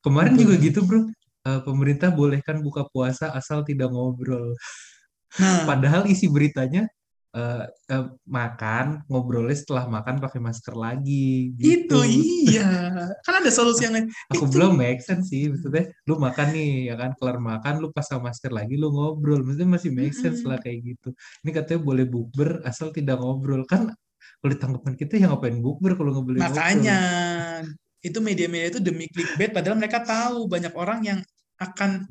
Kemarin Betul. juga gitu bro. Eh, pemerintah bolehkan buka puasa asal tidak ngobrol. Nah, Padahal isi beritanya eh, eh, makan ngobrolnya setelah makan pakai masker lagi itu gitu. iya. Kan ada solusi yang lain. Aku Itu. bilang make sense sih, maksudnya lu makan nih ya kan kelar makan lu pasang masker lagi lu ngobrol, maksudnya masih make sense lah kayak gitu. Ini katanya boleh bukber asal tidak ngobrol kan kalau di tanggapan kita ya ngapain bukber kalau nggak boleh ngobrol. Itu media-media itu demi clickbait padahal mereka tahu banyak orang yang akan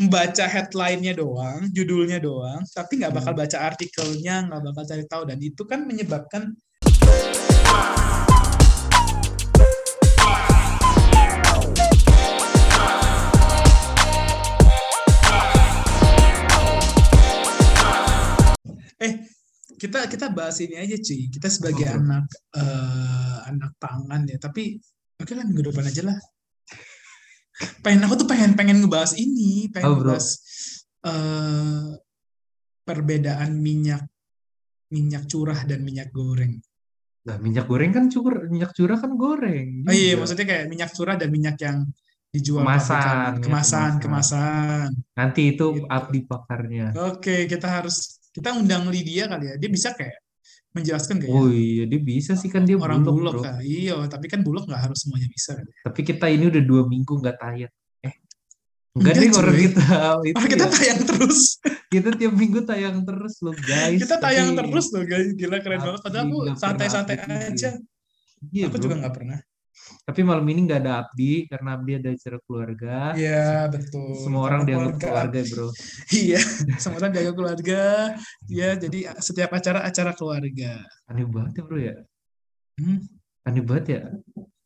membaca headline-nya doang, judulnya doang, tapi nggak bakal Hmm. baca artikelnya, nggak bakal cari tahu dan itu kan menyebabkan eh kita kita bahas ini aja cuy kita sebagai bro? anak eh, anak pangan ya tapi oke lah minggu depan aja lah pengen aku tuh pengen pengen ngebahas ini pengen Oh, bro. ngebahas eh, perbedaan minyak minyak curah dan minyak goreng Nah, minyak goreng kan curah, minyak curah kan goreng oh iya maksudnya kayak minyak curah dan minyak yang dijual Kemasan, kemasan kemasan. kemasan Nanti itu Gitu. abdi pakarnya. oke kita harus kita undang Lydia kali ya dia bisa kayak menjelaskan kayak Oh iya, dia bisa sih kan dia orang bulog, bulog bro. kan iya tapi kan bulog nggak harus semuanya bisa kan Tapi kita ini udah dua minggu nggak tayang. Eh, enggak deh orang kita itu Orang kita ya. tayang terus. Kita tiap minggu tayang terus loh guys. kita tayang Tapi- terus loh guys. Gila keren banget. Padahal aku santai-santai aja. Iya, aku bro. juga nggak pernah. Tapi malam ini nggak ada Abdi karena Abdi ada acara keluarga. Iya betul. Semua orang Karena dianggap keluarga, bro. Iya. Semua orang jaga keluarga. Ya jadi setiap acara acara keluarga. Aneh banget ya, bro ya. Hmm, Aneh banget ya.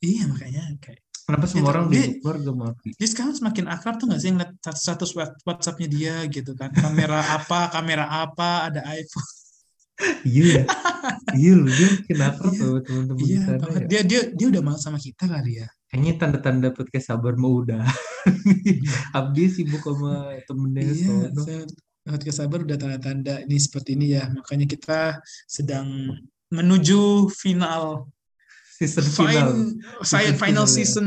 iya makanya kayak. Kenapa semua Itu, orang dia- dianggap keluarga Abdi? Dia sekarang semakin akrab tuh nggak sih ngeliat status WhatsApp-nya dia gitu kan. Kamera apa, kamera apa, ada iPhone. Iya, ya. iya makin akrab Iya. sama teman-teman Iya sana ya. Dia dia dia udah mau sama kita kali ya. Kayaknya tanda-tanda podcast sabar mau udah. Abdi sibuk sama temennya Iya, saya podcast sabar udah tanda-tanda ini seperti ini ya. Makanya kita sedang menuju final Season final. fin- saya Season final final ya. season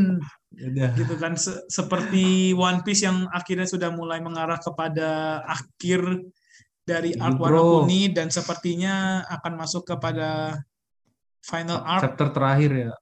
Udah. gitu kan Se- seperti One Piece yang akhirnya sudah mulai mengarah kepada akhir dari arc warna kuning dan sepertinya akan masuk kepada final arc. Chapter terakhir ya.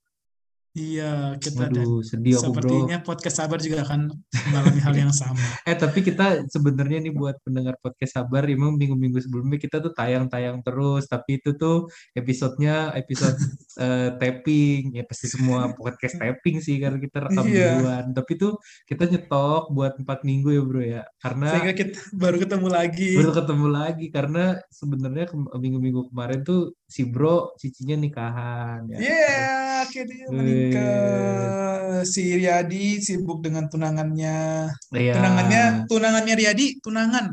Iya, kita dan Waduh, sedih aku bro. sepertinya podcast sabar juga akan mengalami hal yang sama. Eh tapi kita sebenarnya nih buat pendengar podcast sabar, emang minggu-minggu sebelumnya kita tuh tayang-tayang terus, tapi itu tuh episodenya episode eh, tapping, ya pasti semua podcast tapping sih karena kita rekam Iya. duluan. Tapi tuh kita nyetok buat empat minggu ya bro ya, karena Sehingga kita baru ketemu lagi. baru ketemu lagi karena sebenarnya ke- minggu-minggu kemarin tuh si bro cicinya nikahan ya. Iya, akhirnya menikah. Si Riyadi sibuk dengan tunangannya. Iya. Tunangannya, tunangannya Riyadi, tunangan.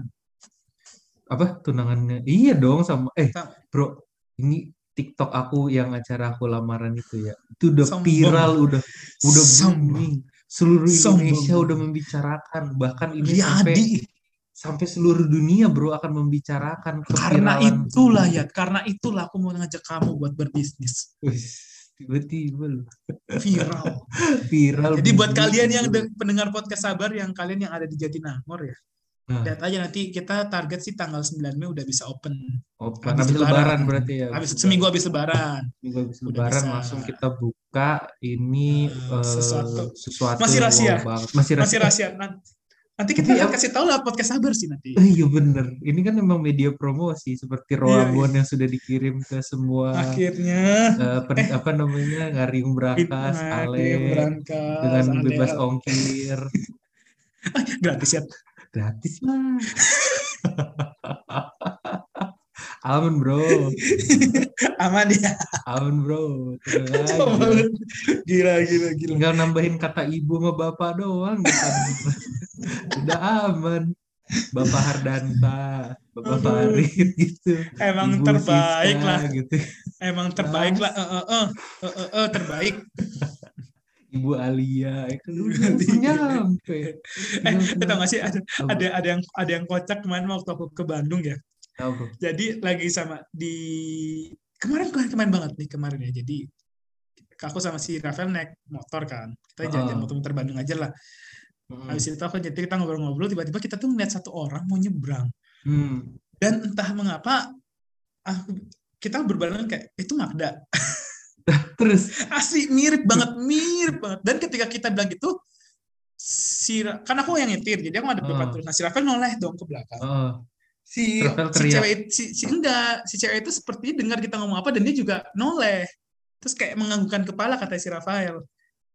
apa tunangannya iya dong sama eh Sama. bro ini TikTok aku yang acara aku lamaran itu ya itu udah Sombong. viral udah udah booming seluruh Sombong. Indonesia udah membicarakan bahkan ini sampai Riyadi. sampai seluruh dunia bro akan membicarakan Karena itulah ya, karena itulah aku mau ngajak kamu buat berbisnis. Tiba-tiba Viral. viral Jadi buat kalian yang pendengar podcast sabar, yang kalian yang ada di Jatinangor ya, Nah, lihat aja nanti kita target sih tanggal 9 Mei udah bisa open. open. habis habis lebaran lebaran. berarti ya Habis seminggu habis lebaran. Minggu habis lebaran bisa. langsung kita buka ini Eh, eh, sesuatu. sesuatu Masih rahasia. wow masih rahasia Masih rahasia. Nan- Nanti kita akan kasih tahu lah podcast sabar sih nanti. Eh, iya bener. Ini kan memang media promosi seperti Iya, Roabon yang sudah dikirim ke semua Akhirnya eh, pen- apa namanya Ngariung Brakas, Nah, Ale berangkas, dengan Ale- bebas ongkir. gratis ya. Gratis lah. Aman bro, Aman ya. aman bro. Gila gila gila. Tinggal nambahin kata ibu sama bapak doang. Udah aman. Bapak Hardanta, Bapak Aduh. Farid gitu. Emang Ibu terbaik Siska, lah. gitu. Emang terbaik lah. Eh eh eh Eh, eh, eh, terbaik. Ibu Alia kan langsung nyampe. Eh, tau gak sih ada ada ada yang ada yang kocak kemarin waktu aku ke Bandung ya. Jadi lagi sama di kemarin kemarin kemarin banget nih kemarin ya. Jadi aku sama si Rafael naik motor kan. Kita Heeh. jalan muter-muter Bandung aja lah. Mm. Habis itu aku jadi kita ngobrol-ngobrol, tiba-tiba kita tuh ngeliat satu orang mau nyebrang. Hmm. Dan entah mengapa, aku, kita berbarengan kayak, itu Magda. Terus Asli mirip banget, mirip banget. Dan ketika kita bilang gitu, si kan aku yang nyetir, jadi aku ada depan Oh. terus. Nah si Rafael noleh dong ke belakang. oh, Si, si cewek si, si enggak, si cewek itu seperti dengar kita ngomong apa dan dia juga noleh. Terus kayak menganggukkan kepala kata si Rafael.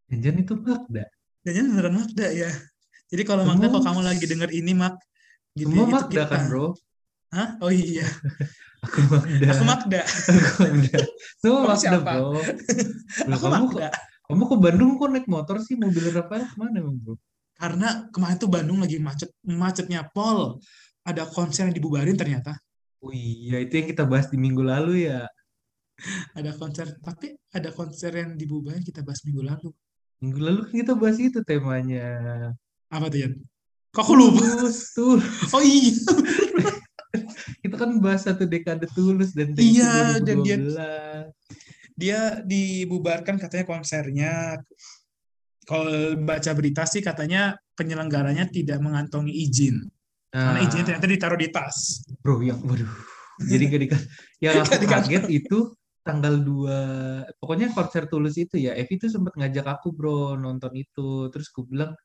jangan itu Magda. Dan beneran Magda ya. Jadi kalau Magda kalau kamu lagi denger ini Mag, gitu Semua Magda kita. kan bro? Hah? Oh iya, Aku Magda. aku Magda. Aku Magda. Semua Kamu Magda siapa? bro. Loh, Aku kamu, Magda. kamu ke Bandung kok naik motor sih? Mobil Rafael ke mana emang bro? Karena kemarin tuh Bandung lagi macet macetnya pol. Ada konser yang dibubarin ternyata. Oh iya, itu yang kita bahas di minggu lalu ya. Ada konser, tapi ada konser yang dibubarin kita bahas minggu lalu. Minggu lalu kan kita bahas itu temanya. Apa tuh, Yan? Kok aku lupa? Tulus, tulus. Oh iya. Kita kan bahas satu dekade tulus dan Iya, dan dia- 2012. Dia dibubarkan katanya konsernya. Kalau baca berita sih katanya penyelenggaranya tidak mengantongi izin. Karena Nah, izinnya ternyata ditaruh di tas. bro, yang waduh. Jadi gak dikasih. Yang aku kaget itu tanggal 2 pokoknya konser tulus itu ya Evi tuh sempat ngajak aku bro nonton itu terus aku bilang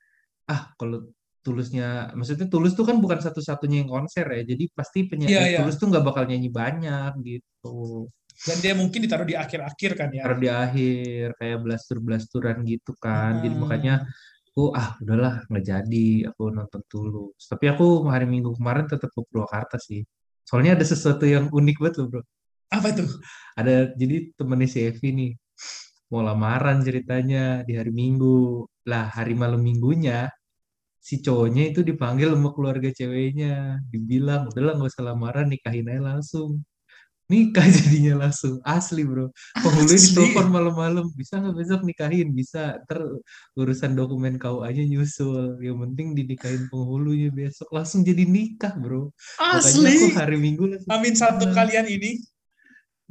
ah kalau tulusnya maksudnya tulus tuh kan bukan satu-satunya yang konser ya jadi pasti penyanyi Iya, iya. tulus tuh nggak bakal nyanyi banyak gitu Dan dia mungkin ditaruh di akhir-akhir kan ya. taruh di akhir kayak blastur-blasturan gitu kan jadi Hmm. makanya aku ah udahlah nggak jadi aku nonton tulus tapi aku hari minggu kemarin tetap ke Purwakarta sih. Soalnya ada sesuatu yang unik banget loh bro. Apa tuh? ada jadi temennya si Evi nih mau lamaran ceritanya di hari Minggu. Lah hari malam minggunya si cowoknya itu dipanggil sama keluarga ceweknya. Dibilang udahlah nggak usah lamaran nikahin aja langsung nikah jadinya langsung. Asli bro. Penghulunya Asli. ditelepon malam-malam. Bisa nggak besok nikahin? Bisa. Ter urusan dokumen kau aja nyusul. Yang penting dinikahin penghulunya besok. Langsung jadi nikah bro. Makanya Asli. aku hari Minggu langsung Amin satu kalian ini.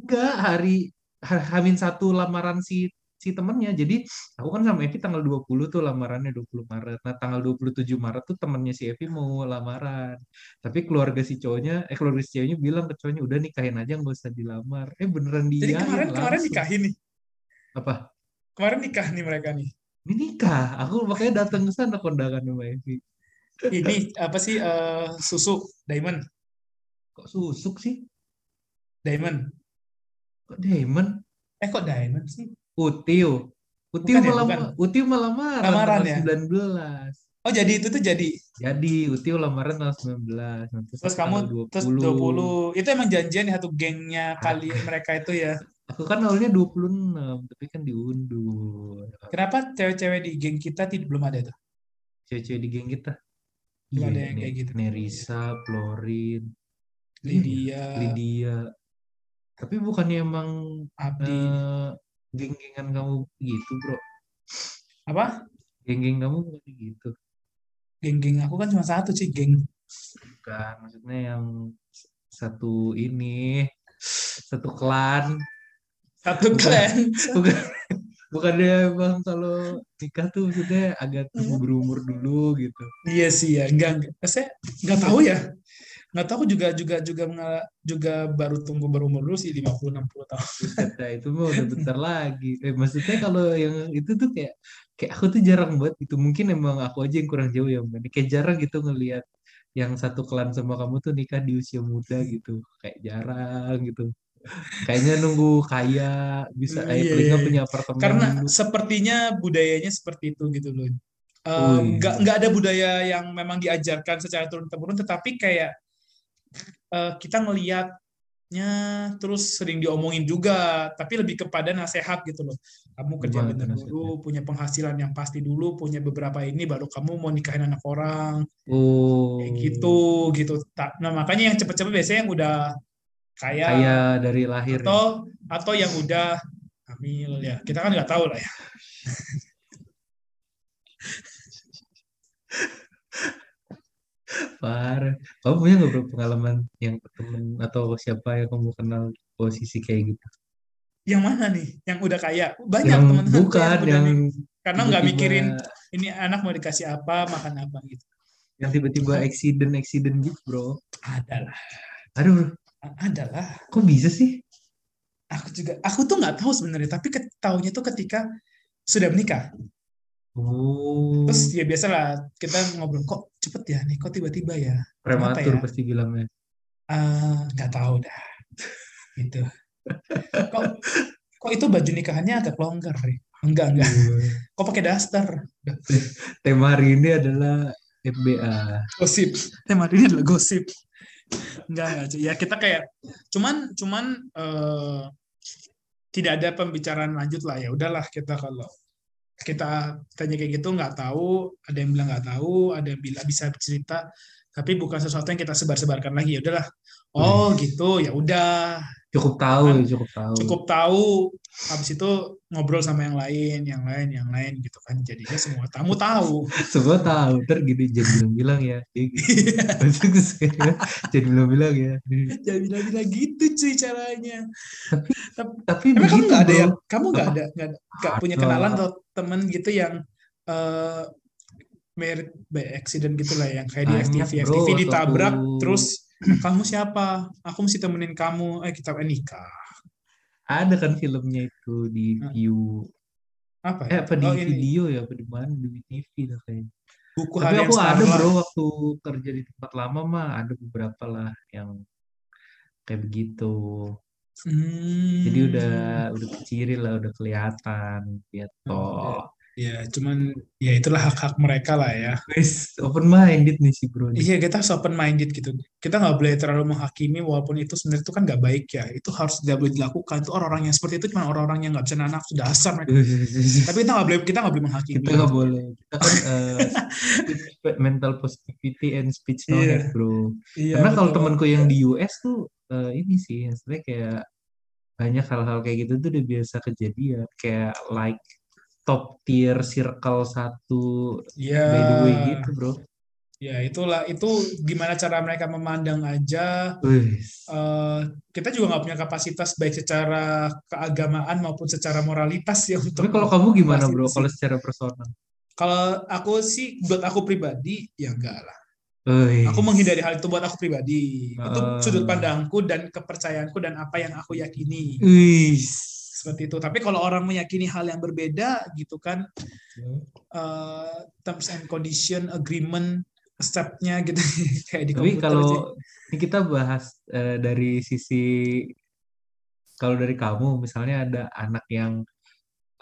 Enggak, hari ha- Hamin satu lamaran si si temennya. Jadi aku kan sama Evi tanggal 20 tuh lamarannya 20 Maret. Nah, tanggal 27 Maret tuh temennya si Evi mau lamaran. Tapi keluarga si cowoknya, eh keluarga si ceweknya bilang ke cowoknya udah nikahin aja nggak usah dilamar. Eh beneran Jadi dia kemarin kemarin nikahin nih. Apa? Kemarin nikah nih mereka nih. Ini nikah. Aku makanya datang ke sana kondangan sama Evi. Ini apa sih eh, susu Diamond Kok susuk sih? Diamond. Kok Damon? Eh kok Diamond sih? Utiu. Utiu Bukan ya, malam bukan. Utiu lamaran Lamaran tanggal ya? 19. Oh jadi itu tuh jadi. Jadi Utiu lamaran tanggal 19. Nanti Terus kamu terus 20. Itu emang janjian ya satu gengnya kali mereka itu ya. Aku kan awalnya 26, tapi kan diundur. Kenapa cewek-cewek di geng kita tidak belum ada tuh? Cewek-cewek di geng kita. Belum Iya, ada yang kayak gitu. Nerisa, Florin, Lydia, Lydia. Tapi bukannya emang Abdi. eh, geng-gengan kamu gitu, bro? Apa? Geng-geng kamu bukan gitu. Geng-geng aku kan cuma satu sih geng. Bukan, maksudnya yang satu ini, satu klan. Satu Bukan. klan. Bukan, bukannya emang kalau nikah tuh maksudnya agak tunggu Hmm. berumur dulu gitu. Iya sih ya. Enggak, enggak. Saya enggak tahu ya. Enggak tahu juga juga juga juga baru tunggu berumur dulu sih 50 60 tahun. Dah, itu mah udah bentar lagi. Eh, maksudnya kalau yang itu tuh kayak kayak aku tuh jarang banget gitu. Mungkin emang aku aja yang kurang jauh ya, Mbak. Kayak jarang gitu ngelihat yang satu klan sama kamu tuh nikah di usia muda gitu. Kayak jarang gitu. Kayaknya nunggu kaya, bisa paling nggak iya. punya apartemen Karena dulu. sepertinya budayanya seperti itu gitu loh. Oh, nggak nggak ada budaya yang memang diajarkan secara turun temurun, tetapi kayak eh, kita ngelihatnya terus sering diomongin juga, tapi lebih kepada nasihat gitu loh. Kamu kerja bener dulu, punya penghasilan yang pasti dulu, punya beberapa ini, baru kamu mau nikahin anak orang, Oh, kayak gitu gitu. Nah makanya yang cepet-cepet biasanya yang udah kaya, kaya dari lahir. ya. atau atau yang udah hamil ya. Kita kan nggak tahu lah ya. Parah. Kamu punya nggak bro pengalaman yang temen atau siapa yang kamu kenal posisi kayak gitu? yang mana nih? Yang udah kaya? Banyak yang teman-teman saya bukan udah yang nih. karena nggak mikirin ini anak mau dikasih apa, makan apa gitu. yang tiba-tiba accident accident gitu bro Adalah, aduh adalah. kok bisa sih Aku juga, aku tuh nggak tahu sebenarnya, tapi ketahunya tuh ketika sudah menikah. Oh Terus ya biasalah kita ngobrol kok cepet ya nih, kok tiba-tiba ya. prematur ya? pasti bilangnya Ah, nggak tahu dah. Gitu. Kok kok itu baju nikahannya agak longgar ya? Enggak, enggak. Kok pakai daster? tema hari ini adalah FBA Gosip. Tema hari ini adalah gosip. Enggak, enggak. Ya kita kayak cuman cuman eh, tidak ada pembicaraan lanjut lah ya. Udahlah kita kalau kita tanya kayak gitu nggak tahu, ada yang bilang nggak tahu, ada yang bilang bisa cerita, tapi bukan sesuatu yang kita sebar-sebarkan lagi. Ya udahlah. Oh gitu, ya udah. cukup tahu Kan cukup tahu cukup tahu habis itu ngobrol sama yang lain yang lain yang lain gitu kan. Jadinya semua tamu tahu. Semua tahu. Ntar gini jadi bilang-bilang ya. Dia gitu. Terus kayak, jadi bilang-bilang ya. Jadi bilang-bilang gitu cuy caranya. Tapi Emang kamu nggak ada bro. ya kamu nggak ada nggak punya kenalan atau temen gitu yang eh married by accident gitu lah yang kayak di FTV bro, FTV ditabrak terus kamu siapa? Aku mesti temenin kamu. Eh kita eh, nikah ada kan filmnya itu di view. Apa eh ya? apa di oh, ini video ya apa di mana? Di TV lah kayaknya. Buku tapi aku ada bro waktu kerja di tempat lama mah ada beberapa lah yang kayak begitu. Hmm. jadi udah udah keciri lah udah kelihatan gitu Oh, ya cuman ya itulah hak-hak mereka lah ya guys open minded nih si bro. Iya, kita harus open minded gitu. Kita nggak boleh terlalu menghakimi walaupun itu sebenarnya itu kan nggak baik ya. Itu harus tidak boleh dilakukan. Itu orang-orang yang seperti itu cuma orang-orang yang nggak bisa nanak sudah mereka. Tapi kita nggak boleh kita nggak boleh menghakimi. kita nggak boleh kita kan speech- mental positivity and speech Iya. knowledge bro Iya, karena kalau temanku yang di US tuh eh, ini sih sebenarnya kayak banyak hal-hal kayak gitu tuh udah biasa kejadian kayak like top tier circle satu Iya. by the way gitu bro Ya itulah itu gimana cara mereka memandang aja. Eh, kita juga nggak punya kapasitas baik secara keagamaan maupun secara moralitas ya untuk. tapi kalau kamu gimana bro kalau secara personal Kalau aku sih buat aku pribadi ya enggak lah. Wih, Aku menghindari hal itu buat aku pribadi. Itu Ah. sudut pandangku dan kepercayaanku dan apa yang aku yakini. wih. Seperti itu. Tapi kalau orang meyakini hal yang berbeda gitu kan eh, terms and condition agreement step-nya gitu kayak di Tapi kalau ini kita bahas eh, dari sisi kalau dari kamu misalnya ada anak yang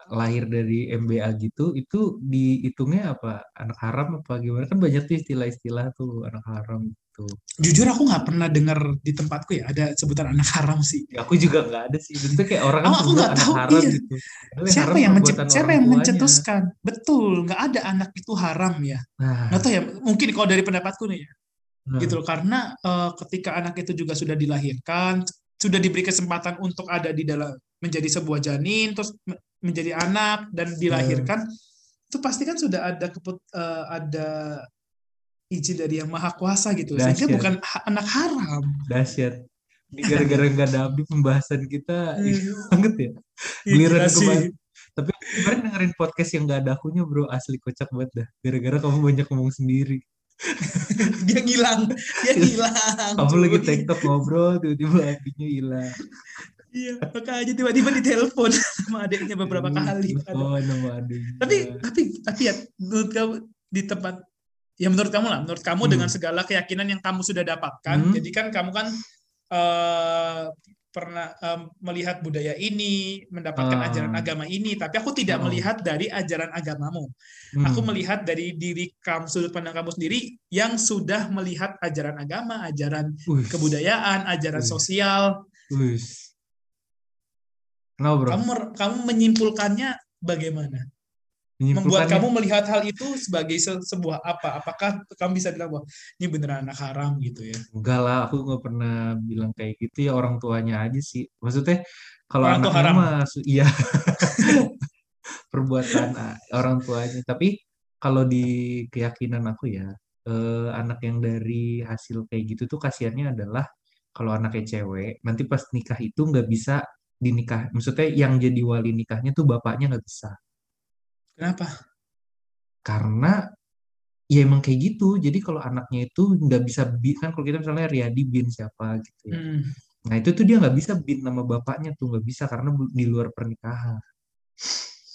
lahir dari MBA gitu, itu dihitungnya apa? Anak haram apa gimana? Kan banyak tuh istilah-istilah tuh anak haram gitu. jujur aku nggak pernah dengar di tempatku ya ada sebutan anak haram sih. Ya, aku juga nggak ada sih. Bentuknya kayak orang kan Oh, aku sebut nggak anak tahu, haram iya. gitu. Siapa haram yang mencet, siapa yang tuanya. mencetuskan? Betul, nggak ada anak itu haram ya. Nah, Nggak tahu ya, mungkin kalau dari pendapatku nih ya. nah, gitu loh karena eh, ketika anak itu juga sudah dilahirkan sudah diberi kesempatan untuk ada di dalam menjadi sebuah janin terus me- menjadi anak dan dilahirkan itu pasti kan sudah ada keput eh, ada izin dari yang maha kuasa gitu loh. sehingga bukan ha- anak haram dahsyat. Ini gara-gara nggak ada abdi pembahasan kita Iya. banget ya. Iya, Giliran kemarin. Tapi kemarin dengerin podcast yang gak ada akunya bro, asli kocak banget dah. Gara-gara kamu banyak ngomong sendiri. dia ngilang dia ngilang Kamu cuy. lagi TikTok ngobrol, tiba-tiba apinya hilang. iya makanya tiba-tiba ditelepon sama adiknya beberapa kali Oh, nama adiknya. tapi tapi tapi ya menurut kamu di tempat ya menurut kamu lah menurut kamu Hmm. dengan segala keyakinan yang kamu sudah dapatkan Hmm. jadi kan kamu kan eh, pernah em, melihat budaya ini mendapatkan Ah. ajaran agama ini tapi aku tidak Oh. melihat dari ajaran agamamu Hmm. aku melihat dari diri kamu sudut pandang kamu sendiri yang sudah melihat ajaran agama ajaran Wih, kebudayaan ajaran Wih. sosial. Kenapa bro? kamu kamu menyimpulkannya bagaimana membuat kamu melihat hal itu sebagai se- sebuah apa? Apakah kamu bisa bilang bahwa ini beneran anak haram gitu ya? Enggak lah, aku nggak pernah bilang kayak gitu ya orang tuanya aja sih. Maksudnya kalau Orang anaknya haram. iya perbuatan ah, orang tuanya. Tapi kalau di keyakinan aku ya, eh, anak yang dari hasil kayak gitu tuh kasihannya adalah kalau anaknya cewek, nanti pas nikah itu nggak bisa dinikah. Maksudnya yang jadi wali nikahnya tuh bapaknya nggak bisa. Kenapa? Karena ya emang kayak gitu. Jadi kalau anaknya itu nggak bisa bin, kan kalau kita misalnya Riyadi bin siapa gitu ya. Hmm. Nah itu tuh dia nggak bisa bin nama bapaknya tuh nggak bisa karena di luar pernikahan.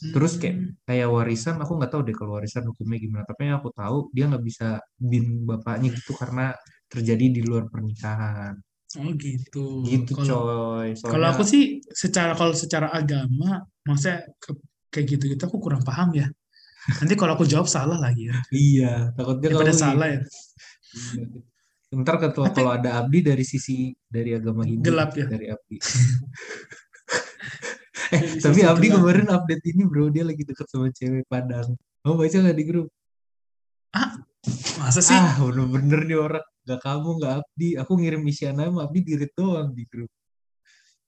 Terus kayak Hmm. kayak warisan aku nggak tahu deh kalau warisan hukumnya gimana. Tapi yang aku tahu dia nggak bisa bin bapaknya gitu karena terjadi di luar pernikahan. Oh gitu. Gitu Kalau coy. kalau aku Soalnya sih secara kalau secara agama, maksudnya ke- kayak gitu-gitu aku kurang paham ya. Nanti kalau aku jawab salah lagi ya. iya takutnya Daripada kamu salah ya. Ntar ketua Tapi kalau ada abdi dari sisi dari agama Hindu gelap ya. dari abdi. eh Dari tapi abdi gelap. kemarin update ini bro dia lagi deket sama cewek Padang. Mau baca nggak di grup? Ah, masa sih? Ah bener-bener nih orang nggak kamu nggak abdi. Aku ngirim Isyana sama abdi dirit doang di grup.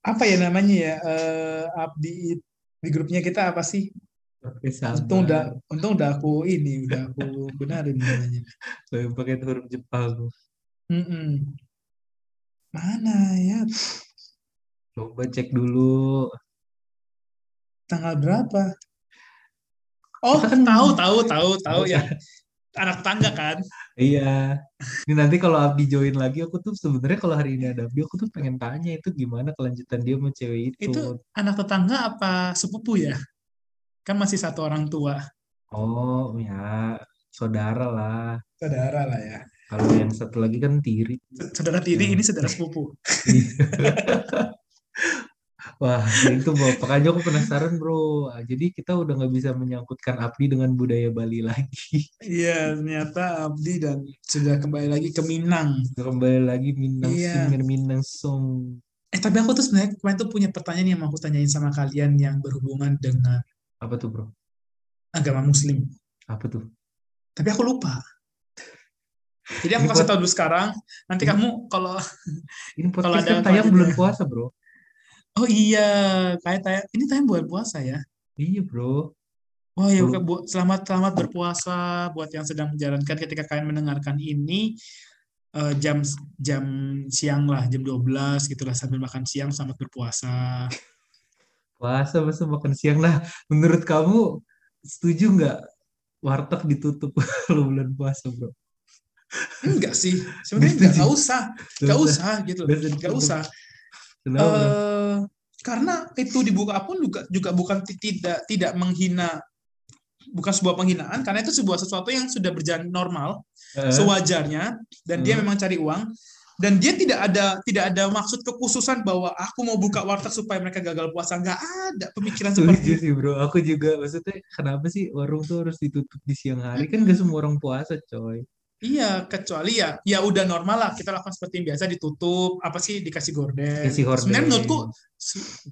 Apa ya namanya ya? Eh, Abdi di grupnya kita apa sih? Oke Untung udah, untung udah aku ini, udah aku benarin namanya. Saya pakai huruf Jepang. Mm-mm. Mana ya? Coba cek dulu. Tanggal berapa? Oh, tahu, tahu, tahu, tahu yang anak tangga kan? Iya. Ini nanti kalau Abdi join lagi, aku tuh sebenarnya kalau hari ini ada Abdi, aku tuh pengen tanya itu gimana kelanjutan dia sama cewek itu. Itu anak tetangga apa sepupu ya? Kan masih satu orang tua. Oh ya, saudara lah. Saudara lah ya. Kalau yang satu lagi kan tiri. Saudara tiri, ini saudara sepupu. Wah, itu bro. Makanya aku penasaran bro. Jadi kita udah nggak bisa menyangkutkan Abdi dengan budaya Bali lagi. Iya, ternyata Abdi dan sudah kembali lagi ke Minang. Kembali lagi Minang Iya. Sing, Minang Song. Eh, tapi aku tuh sebenarnya kemarin tuh punya pertanyaan yang mau aku tanyain sama kalian yang berhubungan dengan Apa tuh bro? agama Muslim. Apa tuh? Tapi aku lupa. Jadi aku Ini kasih tahu dulu sekarang. Nanti Ini- kamu kalau Ini Kalau podcast ada kan tayang bulan puasa bro. Oh iya, kayak tayang ini tayang bulan puasa ya. Iya bro. Oh ya, bu- selamat selamat berpuasa buat yang sedang menjalankan ketika kalian mendengarkan ini eh, jam jam siang lah, jam 12 gitulah sambil makan siang selamat berpuasa. Puasa masa makan siang. Nah, menurut kamu setuju nggak warteg ditutup kalau bulan puasa, bro? Enggak sih, sebenarnya enggak, enggak usah, enggak usah gitu, Nggak usah enggak usah. Eh, karena itu dibuka pun juga juga bukan ti- tidak tidak menghina bukan sebuah penghinaan karena itu sebuah sesuatu yang sudah berjalan normal Eh, sewajarnya dan dia Hmm. memang cari uang dan dia tidak ada tidak ada maksud kekhususan bahwa aku mau buka warteg supaya mereka gagal puasa nggak ada pemikiran setuju seperti itu sih, bro. Aku juga maksudnya kenapa sih warung tuh harus ditutup di siang hari? Kan gak semua orang puasa, coy. Iya kecuali ya ya udah normal lah kita lakukan seperti yang biasa ditutup apa sih dikasih gorden Kasih horden. sebenarnya menurutku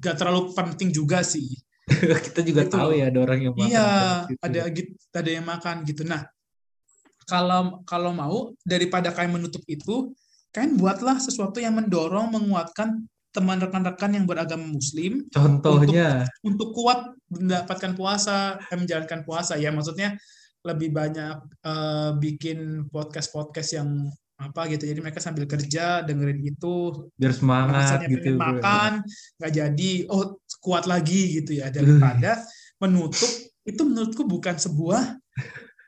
nggak terlalu penting juga sih Kita juga Gitu tahu ya ada orang yang makan Iya, gitu. ada gitu, ada yang makan gitu. Nah, kalau kalau mau daripada kalian menutup itu, kalian buatlah sesuatu yang mendorong, menguatkan teman rekan-rekan yang beragama Muslim Contohnya, untuk kuat mendapatkan puasa, eh, menjalankan puasa ya. Maksudnya lebih banyak eh, bikin podcast-podcast yang apa gitu. Jadi mereka sambil kerja dengerin itu, biar semangat gitu, makan nggak jadi oh kuat lagi gitu ya. Daripada menutup itu menurutku bukan sebuah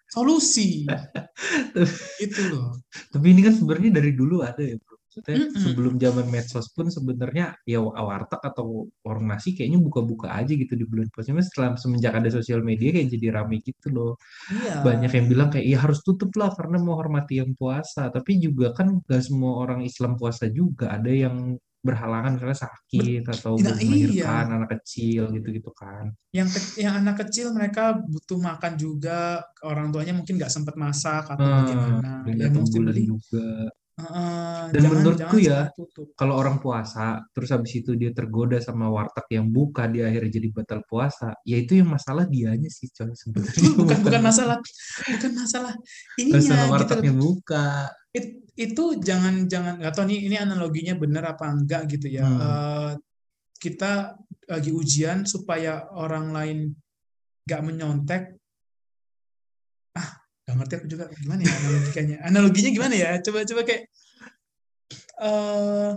solusi. Itu loh. Tapi ini kan sebenarnya dari dulu ada ya, bro. Maksudnya Mm-mm. sebelum zaman medsos pun sebenarnya ya warteg atau warung nasi kayaknya buka-buka aja gitu di bulan puasa. Cuma setelah semenjak ada sosial media kayak jadi rame gitu loh. iya Banyak yang bilang kayak iya harus tutup lah karena mau hormati yang puasa. Tapi juga kan gak semua orang Islam puasa juga. Ada yang berhalangan misalnya sakit atau Nah, iya. melahirkan anak kecil gitu-gitu kan. yang ke- yang anak kecil mereka butuh makan juga orang tuanya mungkin nggak sempat masak atau Ah, bagaimana dan ya mesti beli juga. Heeh, Dan jangan menurutku jangan ya, kalau orang puasa terus habis itu dia tergoda sama warteg yang buka dia akhirnya jadi batal puasa ya itu yang masalah dianya sih coy sebenarnya Betul, bukan bukan masalah bukan masalah ininya masalah gitu wartegnya loh. buka It- itu jangan jangan nggak tahu nih ini analoginya benar apa enggak gitu ya Hmm. Eh, kita lagi ujian supaya orang lain nggak menyontek nggak ngerti aku juga gimana ya analoginya analoginya gimana ya? Coba coba kayak eh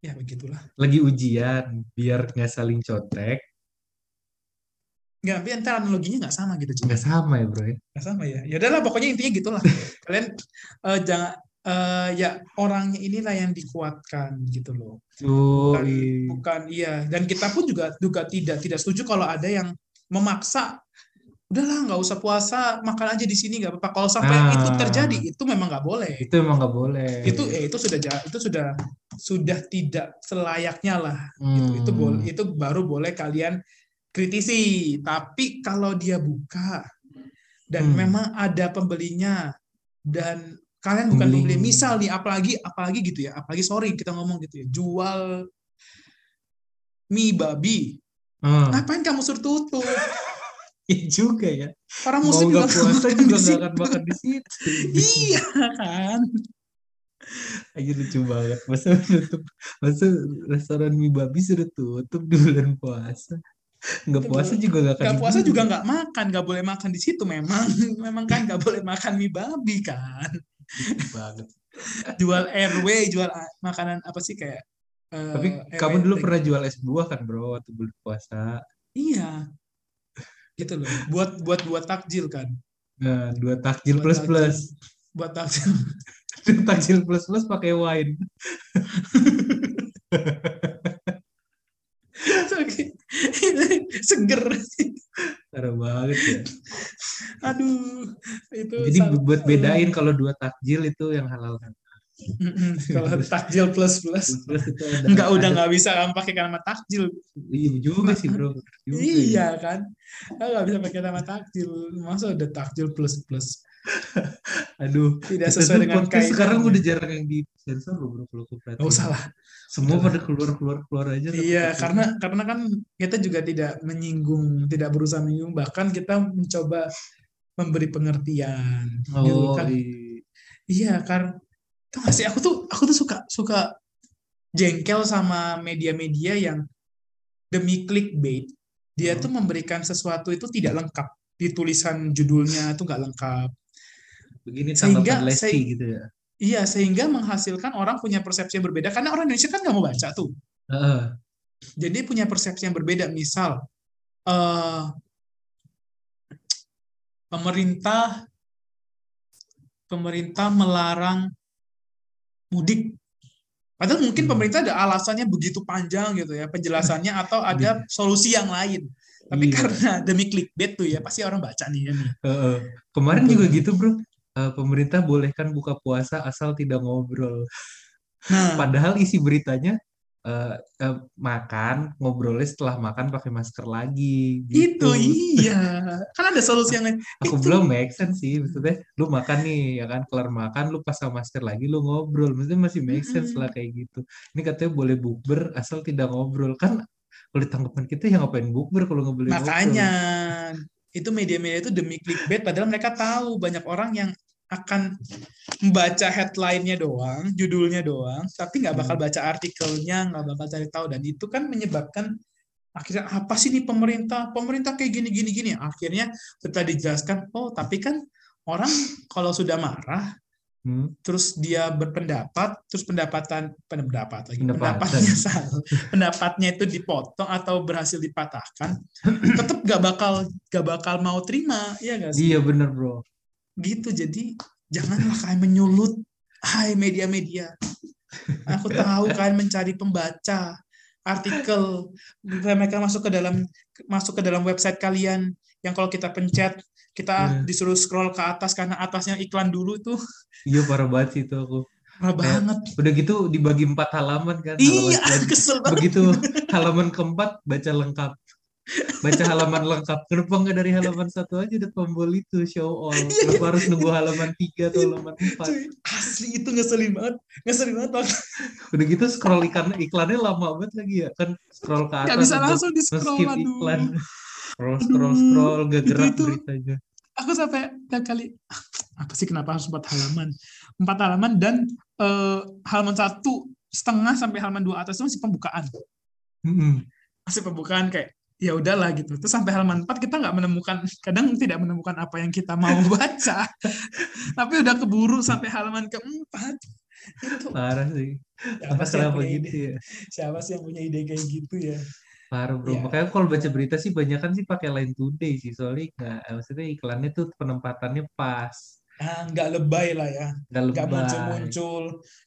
ya begitulah. Lagi ujian biar nggak saling contek nggak tapi entar analoginya nggak sama gitu nggak sama ya bro ya? Nggak sama ya? Ya udahlah pokoknya intinya gitulah. Kalian eh, jangan eh, ya orangnya inilah yang dikuatkan gitu loh. Bukan Yoi. bukan iya. Dan kita pun juga juga tidak tidak setuju kalau ada yang memaksa udahlah nggak usah puasa makan aja di sini nggak apa-apa kalau sampai Ah. itu terjadi itu memang nggak boleh itu emang nggak boleh itu eh, itu sudah itu sudah sudah tidak selayaknya lah itu itu Hmm. boleh itu baru boleh kalian kritisi tapi kalau dia buka dan Hmm. memang ada pembelinya dan kalian bukan Pembeli. pembeli misal nih apalagi apalagi gitu ya apalagi sorry kita ngomong gitu ya jual mie babi Ah, ngapain kamu suruh tutup iya juga ya. Orang muslim juga nggak puasa juga situ. akan makan di situ. Iya kan? Aja lucu banget. Masa tutup masa restoran mie babi sudah tutup di bulan puasa? Nggak puasa juga nggak akan nggak puasa juga nggak makan nggak boleh makan di situ memang. Memang kan nggak boleh makan mie babi kan? Banget. Jual RW jual makanan apa sih kayak tapi RW kamu dulu pernah jual es buah kan bro waktu bulan puasa? Iya gitu loh. Buat buat buat takjil kan. Nah dua takjil Buat plus takjil. plus. Buat takjil. Takjil plus plus pakai wine. Seger. Parah banget ya. Aduh itu jadi buat bedain kalau dua takjil itu yang halal kan kalau takjil plus plus Enggak udah nggak bisa kamu pakai nama takjil iya juga sih bro ya. iya kan nggak bisa pakai nama takjil masa udah takjil plus plus aduh tidak sesuai dengan podcast sekarang kaidahnya. udah jarang yang di sensor loh bro kalau aku perhatiin. Nggak usah lah semua Udah. pada keluar keluar keluar aja Iya, karena karena kan kita juga tidak menyinggung, tidak berusaha menyinggung, bahkan kita mencoba memberi pengertian. gitu oh kan. iya. Iya, kan. Tuh nggak sih, aku tuh aku tuh suka suka jengkel sama media-media yang demi clickbait, dia Hmm. tuh memberikan sesuatu itu tidak lengkap. Di tulisan judulnya itu nggak lengkap. begini Sehingga- Lesti se- gitu ya Iya, sehingga menghasilkan orang punya persepsi yang berbeda. Karena orang Indonesia kan nggak mau baca tuh. Heeh. jadi punya persepsi yang berbeda misal eh pemerintah pemerintah melarang mudik padahal mungkin Hmm. pemerintah ada alasannya begitu panjang gitu ya penjelasannya atau ada solusi yang lain tapi Iya. karena demi clickbait tuh ya pasti orang baca nih ya nih. Kemarin Betul. juga gitu bro Eh, pemerintah bolehkan buka puasa asal tidak ngobrol nah padahal isi beritanya eh, eh, makan ngobrolnya setelah makan pakai masker lagi itu gitu. iya. Kan ada solusi yang lain. Aku Itu. belum make sense sih. Maksudnya lu makan nih ya kan? Kelar makan lu pasang masker lagi lu ngobrol. Maksudnya masih make sense Mm-mm. lah kayak gitu. Ini katanya boleh bukber asal tidak ngobrol. Kan kalau ditanggapan kita ya ngapain bukber kalau nggak boleh Makanya itu media-media itu demi clickbait padahal mereka tahu. Banyak orang yang akan membaca headline-nya doang, judulnya doang, tapi nggak bakal baca artikelnya, nggak bakal cari tahu dan itu kan menyebabkan akhirnya apa sih nih pemerintah? Pemerintah kayak gini gini gini. Akhirnya setelah dijelaskan, oh tapi kan orang kalau sudah marah Hmm, terus dia berpendapat, terus pendapatan pendapat lagi Pendapatan. pendapatnya salah, pendapatnya itu dipotong atau berhasil dipatahkan, tetap gak bakal gak bakal mau terima, ya gak sih? iya bener bro Gitu, jadi janganlah kalian menyulut, hai media-media. Aku tahu kalian mencari pembaca artikel, mereka masuk ke dalam masuk ke dalam website kalian yang kalau kita pencet kita Iya. disuruh scroll ke atas karena atasnya iklan dulu itu iya parah banget sih itu aku parah Kayak- banget. udah gitu dibagi empat halaman kan Iya, halaman kesel banget. begitu halaman keempat baca lengkap baca halaman lengkap kenapa nggak dari halaman satu aja ada tombol itu show all kenapa harus nunggu halaman tiga atau halaman empat Cuy, asli itu ngeselin banget. Ngeselin banget. Bang. udah gitu scroll iklan iklannya lama banget lagi ya kan scroll ke atas Nggak bisa langsung di scroll, nge-skip aduh. iklan scroll scroll scroll gak itu- gerak itu. beritanya Aku sampai tiap kali, "Ah, apa sih kenapa harus empat halaman? Empat halaman dan eh, halaman satu setengah sampai halaman dua atas itu masih pembukaan. Mm-mm. Masih pembukaan kayak, ya udahlah gitu. Terus sampai halaman 4 kita nggak menemukan, kadang tidak menemukan apa yang kita mau baca. Tapi udah keburu sampai halaman keempat. Itu Parah sih. siapa sih yang punya gitu ide? ya. Siapa sih yang punya ide kayak gitu ya? Parah bro. Ya. Makanya kalau baca berita sih banyak kan sih pakai Line Today sih. Soalnya nggak, maksudnya iklannya tuh penempatannya pas. Ah, nggak lebay lah ya. Nggak Nggak lebay. muncul-muncul.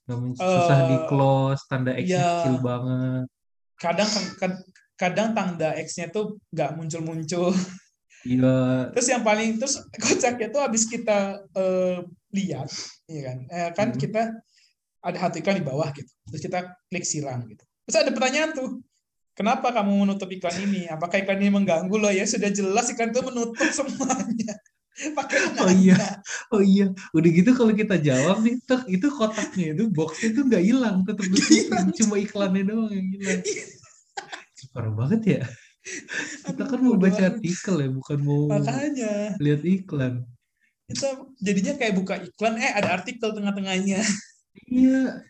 Nggak muncul. Susah Eh, di close. Tanda X iya. kecil banget. Kadang kad- kadang tanda X-nya tuh nggak muncul-muncul. Iya. Terus yang paling terus kocaknya tuh habis kita eh, lihat, ya kan? Eh, kan Hmm. kita ada satu iklan di bawah gitu. Terus kita klik siram gitu. Terus ada pertanyaan tuh. Kenapa kamu menutup iklan ini? Apakah iklan ini mengganggu lo ya? Sudah jelas iklan itu menutup semuanya. Pakai Oh iya. Oh iya. Udah gitu kalau kita jawab nih, itu kotaknya itu boxnya itu nggak hilang. Tetap. Cuma iklannya doang yang hilang. Parah banget ya. Kita kan mau baca artikel ya, bukan mau Makanya lihat iklan. kita jadinya kayak buka iklan, eh ada artikel tengah-tengahnya. Iya.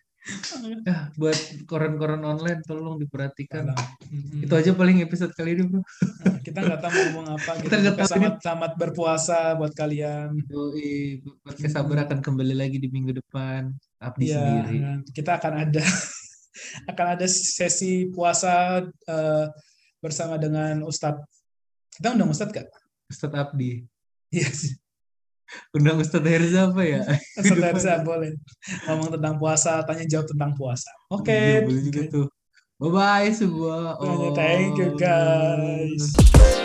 Ya, buat koran-koran online tolong diperhatikan. Mm-mm. Itu aja paling episode kali ini, Bro. Nah, kita nggak tahu mau ngomong apa. Kita Kita nggak tahu selamat selamat berpuasa buat kalian. Yoi, podcast sabar akan kembali lagi di minggu depan. Abdi Iya, sendiri. kita akan ada akan ada sesi puasa eh, bersama dengan Ustadz. Kita undang Ustadz gak? Ustadz Abdi. Iya sih. Undang Ustadz Herza apa ya? Ustadz Herza boleh ngomong tentang puasa, tanya jawab tentang puasa. Oke. Iya, boleh juga tuh. Bye-bye semua. Thank you Oh. guys.